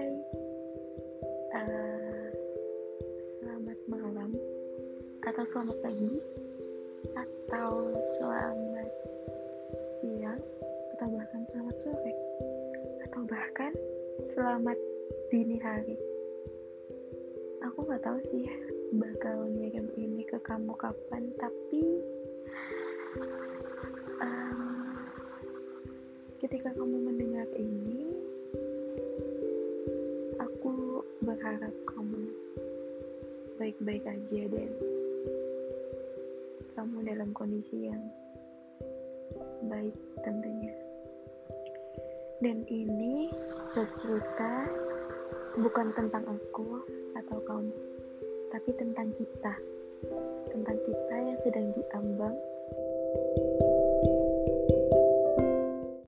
Hai. Uh, Selamat malam Atau selamat pagi Atau selamat siang Atau bahkan selamat sore Atau bahkan selamat dini hari. Aku gak tahu sih Bakal ngirim ini ke kamu kapan Tapi eh, Ketika kamu mendengar ini baik-baik aja dan. Kamu dalam kondisi yang baik tentunya. Dan ini bercerita bukan tentang aku atau kamu tapi tentang kita. Tentang kita yang sedang diambang